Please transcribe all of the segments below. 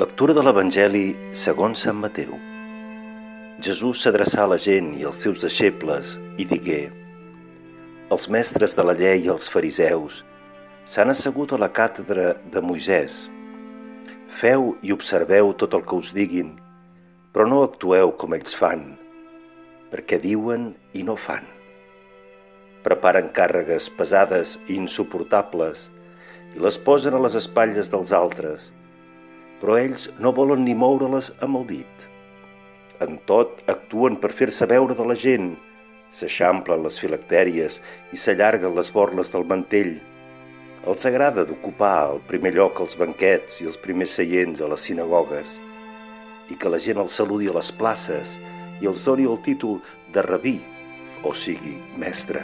Lectura de l'Evangeli segons Sant Mateu. Jesús s'adreçà a la gent i als seus deixebles i digué Els mestres de la llei i els fariseus s'han assegut a la càtedra de Moisès. Feu i observeu tot el que us diguin, però no actueu com ells fan, perquè diuen i no fan. Preparen càrregues pesades i insuportables i les posen a les espatlles dels altres – però ells no volen ni moure-les amb el dit. En tot, actuen per fer-se veure de la gent, s'eixamplen les filactèries i s'allarguen les borles del mantell. Els agrada d'ocupar el primer lloc als banquets i els primers seients a les sinagogues i que la gent els saludi a les places i els doni el títol de rabí, o sigui, mestre.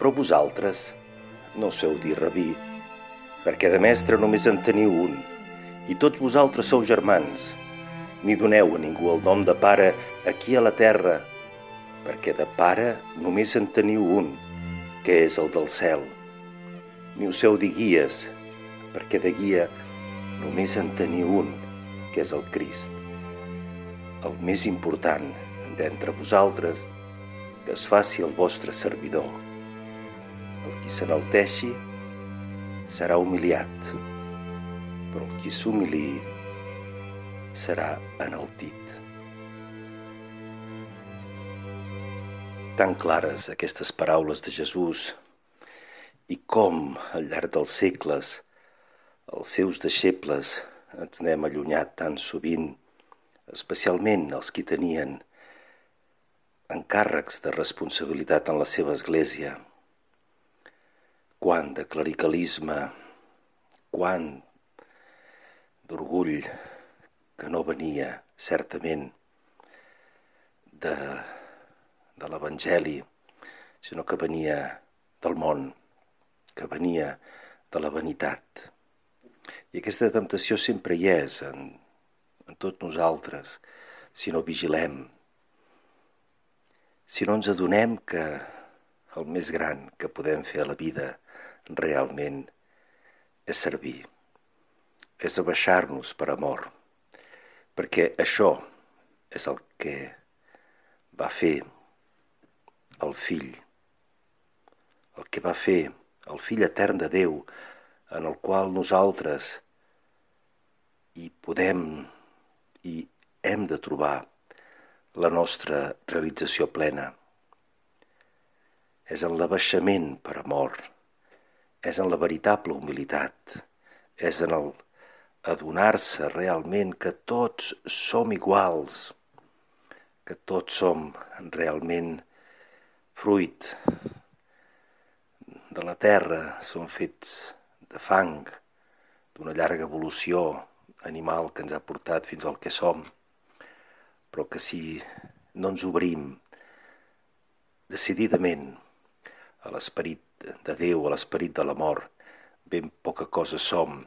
Però vosaltres no us feu dir rabí, perquè de mestre només en teniu un, i tots vosaltres sou germans. Ni doneu a ningú el nom de pare aquí a la terra, perquè de pare només en teniu un, que és el del cel. Ni us heu de guies, perquè de guia només en teniu un, que és el Crist. El més important d'entre vosaltres, que es faci el vostre servidor. El qui s'enalteixi, serà humiliat, però qui s'humili serà enaltit. Tan clares aquestes paraules de Jesús i com al llarg dels segles els seus deixebles ens n'hem allunyat tan sovint, especialment els qui tenien encàrrecs de responsabilitat en la seva església, quant de clericalisme, quant d'orgull que no venia certament de, de l'Evangeli, sinó que venia del món, que venia de la vanitat. I aquesta temptació sempre hi és en, en tots nosaltres, si no vigilem, si no ens adonem que el més gran que podem fer a la vida realment és servir, és abaixar-nos per amor, perquè això és el que va fer el fill, el que va fer el fill etern de Déu, en el qual nosaltres hi podem i hem de trobar la nostra realització plena. És en l'abaixament per amor, és en la veritable humilitat, és en el adonar-se realment que tots som iguals, que tots som realment fruit de la terra, som fets de fang, d'una llarga evolució animal que ens ha portat fins al que som, però que si no ens obrim decididament a l'esperit de Déu, a l'esperit de l'amor, ben poca cosa som,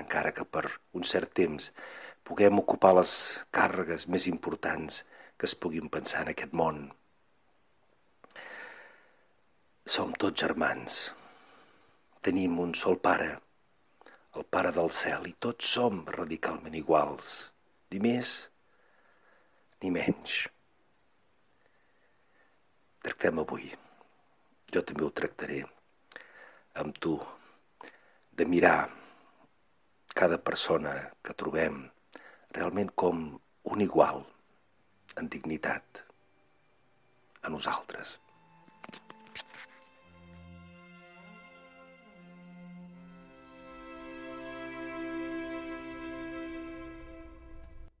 encara que per un cert temps puguem ocupar les càrregues més importants que es puguin pensar en aquest món. Som tots germans. Tenim un sol pare, el pare del cel, i tots som radicalment iguals, ni més ni menys. Tractem avui jo també ho tractaré amb tu, de mirar cada persona que trobem realment com un igual en dignitat a nosaltres.